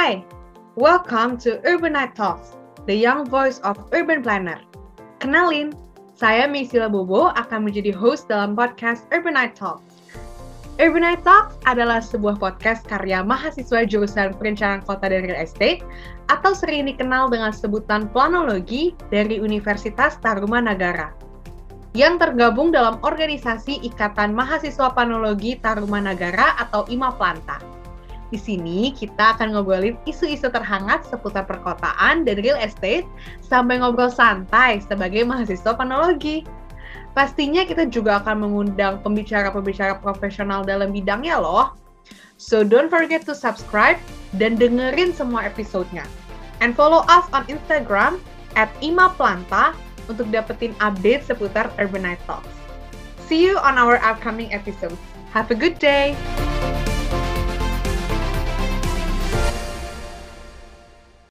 Hai, welcome to Urbanite Talks, the young voice of urban planner. Kenalin, saya Misila Bobo akan menjadi host dalam podcast Urbanite Talks. Urbanite Talks adalah sebuah podcast karya mahasiswa jurusan perencanaan kota dan real estate atau sering dikenal dengan sebutan planologi dari Universitas Tarumanagara yang tergabung dalam organisasi Ikatan Mahasiswa Planologi Tarumanagara atau IMA Planta. Di sini kita akan ngobrolin isu-isu terhangat seputar perkotaan dan real estate sampai ngobrol santai sebagai mahasiswa panologi. Pastinya kita juga akan mengundang pembicara-pembicara profesional dalam bidangnya loh. So don't forget to subscribe dan dengerin semua episodenya. And follow us on Instagram at imaplanta untuk dapetin update seputar Urbanite Talks. See you on our upcoming episodes. Have a good day!